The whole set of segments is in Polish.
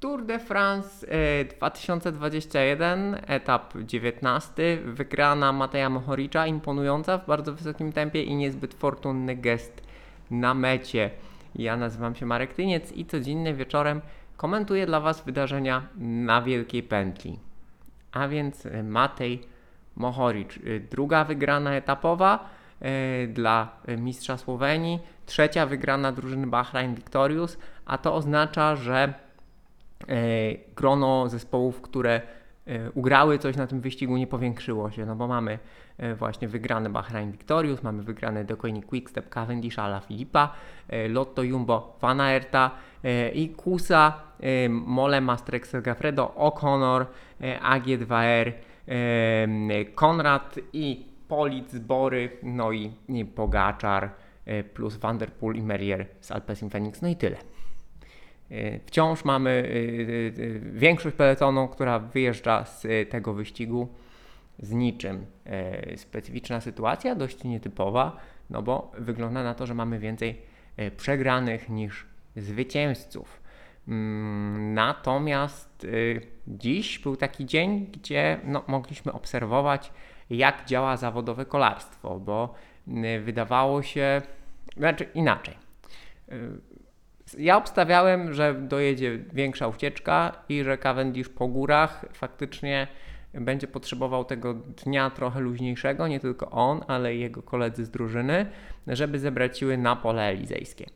Tour de France 2021, etap 19, wygrana Mateja Mohoricza, imponująca w bardzo wysokim tempie i niezbyt fortunny gest na mecie. Ja nazywam się Marek Tyniec i codziennie wieczorem komentuję dla Was wydarzenia na Wielkiej Pętli. A więc Matej Mohoric, druga wygrana etapowa dla mistrza Słowenii, trzecia wygrana drużyny Bahrain Victorious, a to oznacza, że E, grono zespołów, które e, ugrały coś na tym wyścigu nie powiększyło się, no bo mamy e, właśnie wygrany Bahrain Victorious, mamy wygrany dokładnie Quickstep Cavendish Ala Filipa, Lotto Jumbo Van Aerta i Kusa, Mole Mastrex Gafredo, O'Connor, AG2R, Konrad i Polic, Bory, no i Pogaczar plus Vanderpool i Merrier z Alpecin Phoenix, no i tyle. E, wciąż mamy e, e, większość peletonu, która wyjeżdża z tego wyścigu z niczym. Specyficzna sytuacja, dość nietypowa, no bo wygląda na to, że mamy więcej przegranych niż zwycięzców. Mm, natomiast dziś był taki dzień, gdzie no, mogliśmy obserwować, jak działa zawodowe kolarstwo, bo wydawało się, znaczy inaczej ja obstawiałem, że dojedzie większa ucieczka i że Cavendish po górach faktycznie będzie potrzebował tego dnia trochę luźniejszego, nie tylko on, ale i jego koledzy z drużyny, żeby zebrać siły na pole elizejskie.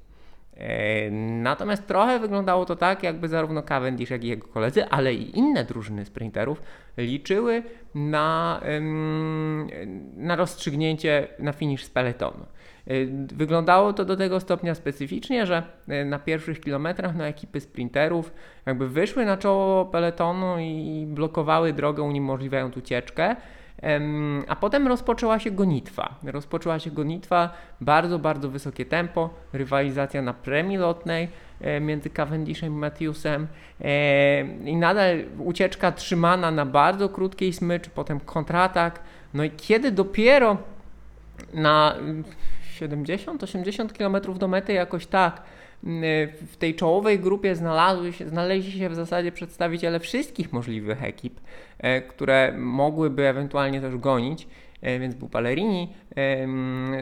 E, natomiast trochę wyglądało to tak, jakby zarówno Cavendish, jak i jego koledzy, ale i inne drużyny sprinterów liczyły na, na rozstrzygnięcie na finisz z peletonu. Y, wyglądało to do tego stopnia specyficznie, że y, na pierwszych kilometrach no, ekipy sprinterów jakby wyszły na czoło peletonu i blokowały drogę, uniemożliwiając ucieczkę. A potem rozpoczęła się gonitwa. Rozpoczęła się gonitwa, bardzo, bardzo wysokie tempo, rywalizacja na premii lotnej e, między Cavendishem i Matthewsem e, i nadal ucieczka trzymana na bardzo krótkiej smycz, potem kontratak. No i kiedy dopiero na 70-80 km do mety jakoś tak. Mm, w tej czołowej grupie znalazły się, znaleźli się w zasadzie przedstawiciele wszystkich możliwych ekip, e, które mogłyby ewentualnie też gonić. E, więc był Palerini,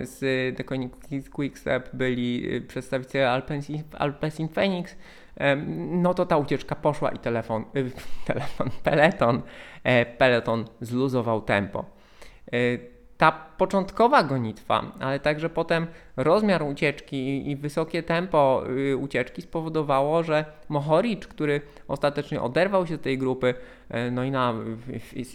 z The Quickstep byli e, przedstawiciele Alpecin, Alpecin Phoenix, no to ta ucieczka poszła i telefon, telefon, peleton, peleton zluzował tempo ta początkowa gonitwa, ale także potem rozmiar ucieczki i wysokie tempo y, ucieczki spowodowało, że Mohoric, który ostatecznie oderwał się z tej grupy, e, no i na,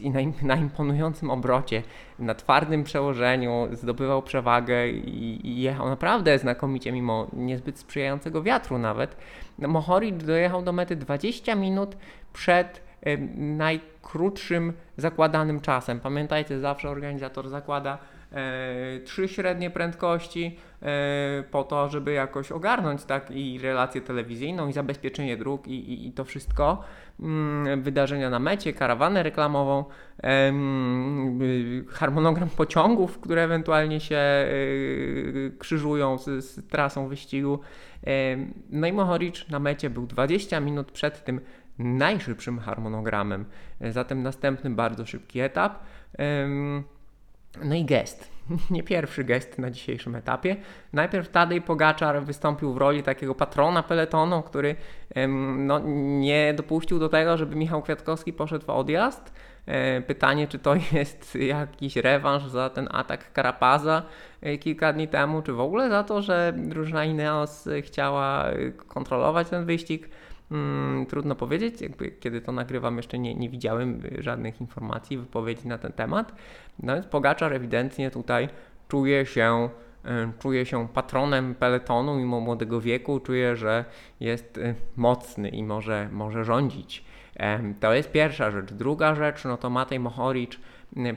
i na, na imponującym obrocie, na twardym przełożeniu zdobywał przewagę i, i jechał naprawdę znakomicie, mimo niezbyt sprzyjającego wiatru nawet. Mohoric dojechał do mety 20 minut przed najkrótszym zakładanym czasem. Pamiętajcie, zawsze organizator zakłada e, trzy średnie prędkości e, po to, żeby jakoś ogarnąć tak i relację telewizyjną i zabezpieczenie dróg i, i, i to wszystko. Mm, wydarzenia na mecie, karawanę reklamową, e, harmonogram pociągów, które ewentualnie się e, krzyżują z, z trasą wyścigu. No i Mohoric na mecie był 20 minut przed tym najszybszym harmonogramem. Zatem następny bardzo szybki etap. No i gest. Nie pierwszy gest na dzisiejszym etapie. Najpierw Tadej Pogaczar wystąpił w roli takiego patrona peletonu, który no, nie dopuścił do tego, żeby Michał Kwiatkowski poszedł w odjazd. E, pytanie, czy to jest jakiś rewanż za ten atak Karapaza e, kilka dni temu, czy w ogóle za to, że drużyna Ineos chciała kontrolować ten wyścig. Hmm, trudno powiedzieć, jakby kiedy to nagrywam jeszcze nie, nie widziałem żadnych informacji, wypowiedzi na ten temat. No więc Pogaczar ewidentnie tutaj czuje się, e, czuje się patronem peletonu mimo młodego wieku, czuje, że jest e, mocny i może, może rządzić. To jest pierwsza rzecz. Druga rzecz, no to Matej Mohoric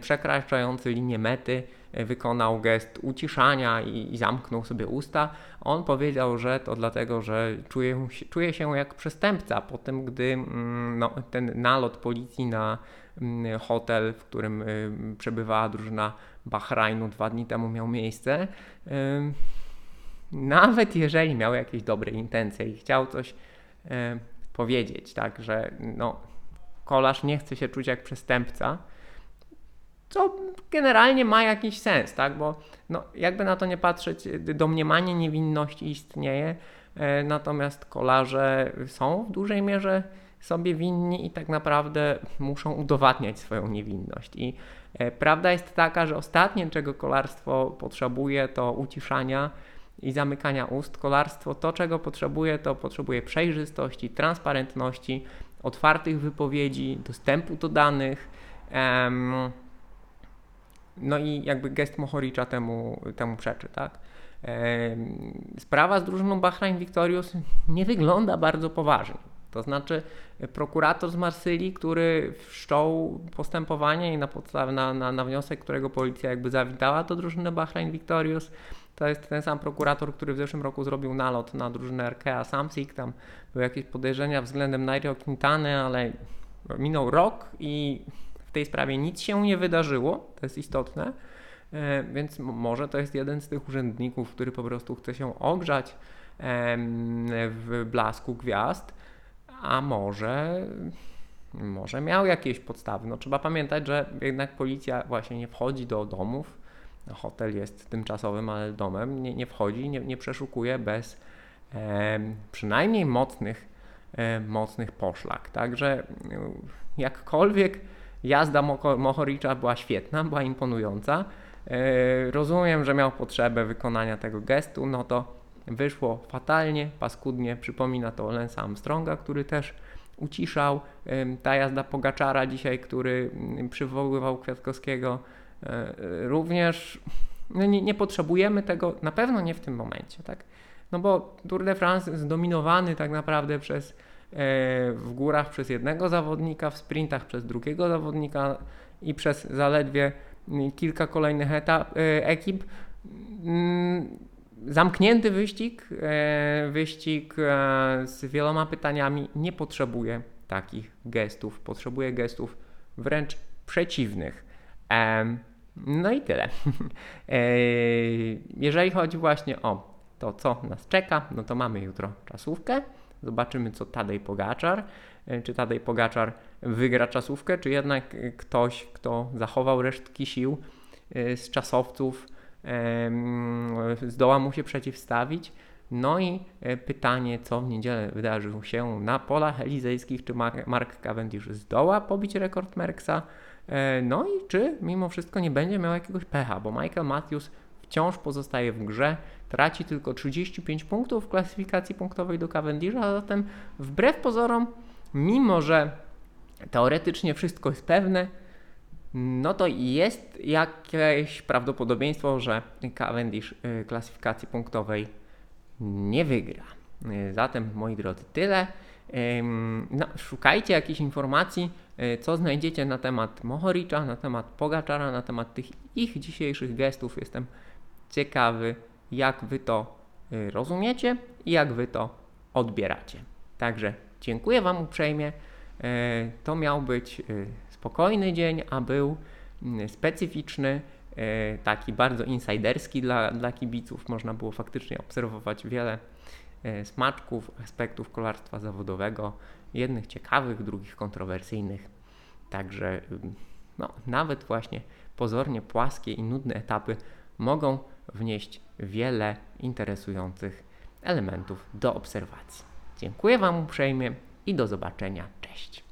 przekraczający linię mety wykonał gest uciszania i, i, zamknął sobie usta. On powiedział, że to dlatego, że czuje, czuje się jak przestępca po tym, gdy mm, no, ten nalot policji na mm, hotel, w którym y, przebywała drużyna Bahrajnu dwa dni temu miał miejsce. Nawet jeżeli miał jakieś dobre intencje i chciał coś powiedzieć, tak, że no, kolarz nie chce się czuć jak przestępca, co generalnie ma jakiś sens, tak? Bo no, jakby na to nie patrzeć, domniemanie niewinności istnieje, e, natomiast kolarze są w dużej mierze sobie winni i tak naprawdę muszą udowadniać swoją niewinność. I e, prawda jest taka, że ostatnie, czego kolarstwo potrzebuje, to uciszania i zamykania ust. Kolarstwo to, czego potrzebuje, to potrzebuje przejrzystości, transparentności, otwartych wypowiedzi, dostępu do danych. Em, no i jakby gest Mohoricza temu, temu przeczy, tak? Sprawa z drużyną Bahrain Victorious nie wygląda bardzo poważnie. To znaczy, prokurator z Marsylii, który wszczął postępowanie i na, podstawie, na, na, na wniosek, którego policja jakby zawitała do drużyny Bahrain Victorious, to jest ten sam prokurator, który w zeszłym roku zrobił nalot na drużynę Arkea Samsic. Tam były jakieś podejrzenia względem Nairo Quintany, ale minął rok i w tej sprawie nic się nie wydarzyło, to jest istotne, e, więc może to jest jeden z tych urzędników, który po prostu chce się ogrzać w blasku gwiazd, a może, może miał jakieś podstawy. No, trzeba pamiętać, że jednak policja właśnie nie wchodzi do domów. Hotel jest tymczasowym, ale domem nie, nie wchodzi, nie, nie przeszukuje bez e, przynajmniej mocnych, e, mocnych poszlak. Także jakkolwiek Jazda Mohoricza była świetna, była imponująca. E, rozumiem, że miał potrzebę wykonania tego gestu, no to wyszło fatalnie, paskudnie. Przypomina to Lensa Armstronga, który też uciszał. Ta jazda Pogaczara dzisiaj, który mm, przywoływał Kwiatkowskiego, e, również no nie, nie, potrzebujemy tego, na pewno nie w tym momencie, tak? No bo Tour de France zdominowany tak naprawdę przez E, w górach przez jednego zawodnika, w sprintach przez drugiego zawodnika i przez zaledwie kilka kolejnych etap, e, ekip. Mm, zamknięty wyścig, e, wyścig z wieloma pytaniami nie potrzebuje takich gestów, potrzebuje gestów wręcz przeciwnych. No i tyle. Jeżeli chodzi właśnie o to, co nas czeka, no to mamy jutro czasówkę. Zobaczymy, co Tadej Pogaczar. E, czy Tadej Pogaczar wygra czasówkę, czy jednak ktoś, kto zachował resztki sił e, z czasowców, zdoła mu się przeciwstawić. No i e, pytanie, co w niedzielę wydarzy się na polach elizejskich, czy Mark Cavendish zdoła pobić rekord Merksa, no i czy mimo wszystko nie będzie miał jakiegoś pecha, bo Michael Matthews wciąż pozostaje w grze, traci tylko 35 punktów w klasyfikacji punktowej do Cavendisha, a zatem wbrew pozorom, mimo że teoretycznie wszystko jest pewne, no to jest jakieś prawdopodobieństwo, że Cavendish y, klasyfikacji punktowej nie wygra. Y, zatem, moi drodzy, tyle. No, szukajcie jakichś informacji, y, co znajdziecie na temat Mohoricza, na temat Pogaczara, na temat tych ich dzisiejszych gestów. Jestem ciekawy, jak Wy to y, rozumiecie i jak Wy to odbieracie. Także dziękuję Wam uprzejmie. E, to miał być y, spokojny dzień, a był mm, specyficzny, taki bardzo insiderski dla, dla kibiców. Można było faktycznie obserwować wiele smaczków, aspektów kolarstwa zawodowego, jednych ciekawych, drugich kontrowersyjnych. Także no, nawet właśnie pozornie płaskie i nudne etapy mogą wnieść wiele interesujących elementów do obserwacji. Dziękuję Wam uprzejmie i do zobaczenia. Cześć.